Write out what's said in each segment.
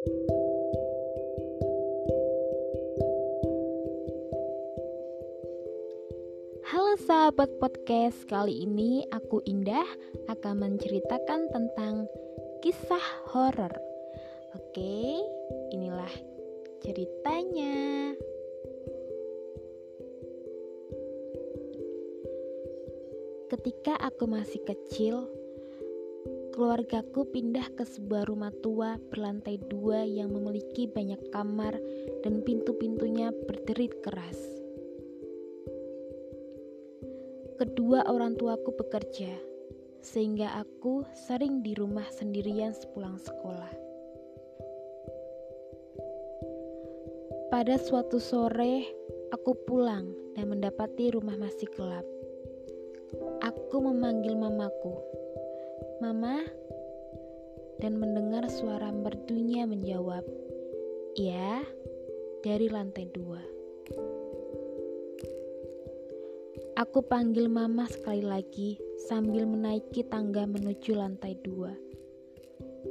Halo sahabat podcast, kali ini aku Indah akan menceritakan tentang kisah horor. Oke, inilah ceritanya. Ketika aku masih kecil, keluargaku pindah ke sebuah rumah tua berlantai dua yang memiliki banyak kamar dan pintu-pintunya berderit keras. Kedua orang tuaku bekerja, sehingga aku sering di rumah sendirian sepulang sekolah. Pada suatu sore, aku pulang dan mendapati rumah masih gelap. Aku memanggil mamaku, "Mama," dan mendengar suara merdunya menjawab, "Ya," dari lantai dua. Aku panggil mama sekali lagi sambil menaiki tangga menuju lantai dua.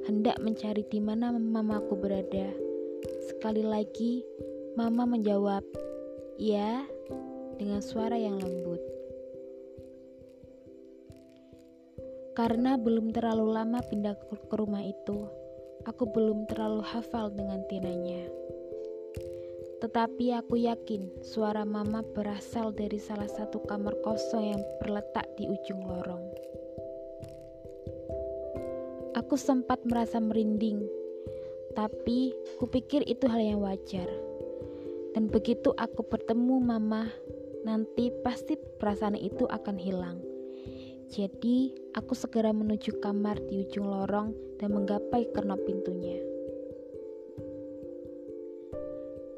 Hendak mencari di mana mamaku berada. Sekali lagi, mama menjawab, "Ya," dengan suara yang lembut. Karena belum terlalu lama pindah ke rumah itu, aku belum terlalu hafal dengan tinanya. Tetapi aku yakin suara mama berasal dari salah satu kamar kosong yang berletak di ujung lorong. Aku sempat merasa merinding, tapi kupikir itu hal yang wajar. Dan begitu aku bertemu mama, nanti pasti perasaan itu akan hilang. Jadi, aku segera menuju kamar di ujung lorong dan menggapai kenop pintunya.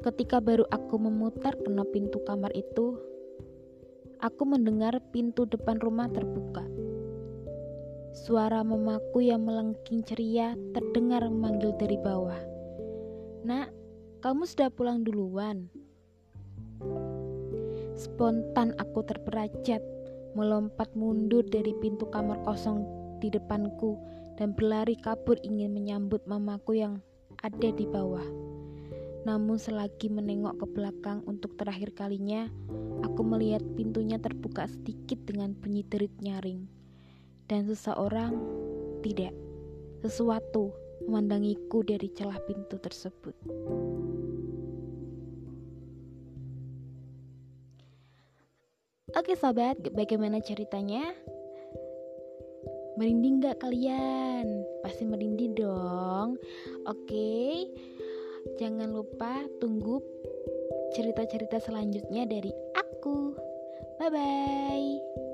Ketika baru aku memutar kenop pintu kamar itu, aku mendengar pintu depan rumah terbuka. Suara mamaku yang melengking ceria terdengar memanggil dari bawah. Nak, kamu sudah pulang duluan. Spontan aku terperajat melompat mundur dari pintu kamar kosong di depanku dan berlari kabur ingin menyambut mamaku yang ada di bawah. Namun selagi menengok ke belakang untuk terakhir kalinya, aku melihat pintunya terbuka sedikit dengan bunyi derit nyaring. Dan seseorang, tidak, sesuatu memandangiku dari celah pintu tersebut. Oke sobat, bagaimana ceritanya? Merinding gak kalian? Pasti merinding dong Oke Jangan lupa tunggu cerita-cerita selanjutnya dari aku Bye-bye